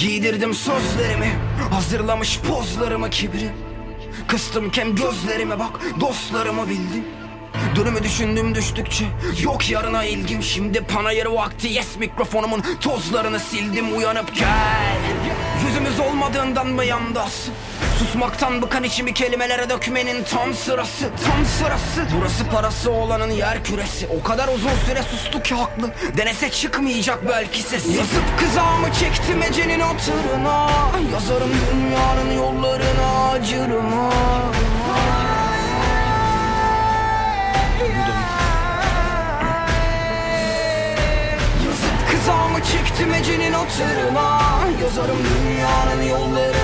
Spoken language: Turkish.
Giydirdim sözlerimi Hazırlamış pozlarımı kibri. Kıstım kem gözlerime bak Dostlarımı bildim. Dönümü düşündüm düştükçe Yok yarına ilgim. Şimdi panayır vakti Yes mikrofonumun tozlarını sildim. Uyanıp gel Yüzümüz olmadığından mı yandasın Susmaktan bıkan içimi kelimelere dökmenin tam sırası Tam sırası. Burası parası olanın yer küresi. O kadar uzun süre sustu ki haklı. Denese çıkmayacak belki sesi Yazıp kızağımı çektim ecenin hatırına Yazarım dünyanın yollarına acırım Yazıp kızağımı çektim ecenin hatırına Yazarım dünyanın yollarına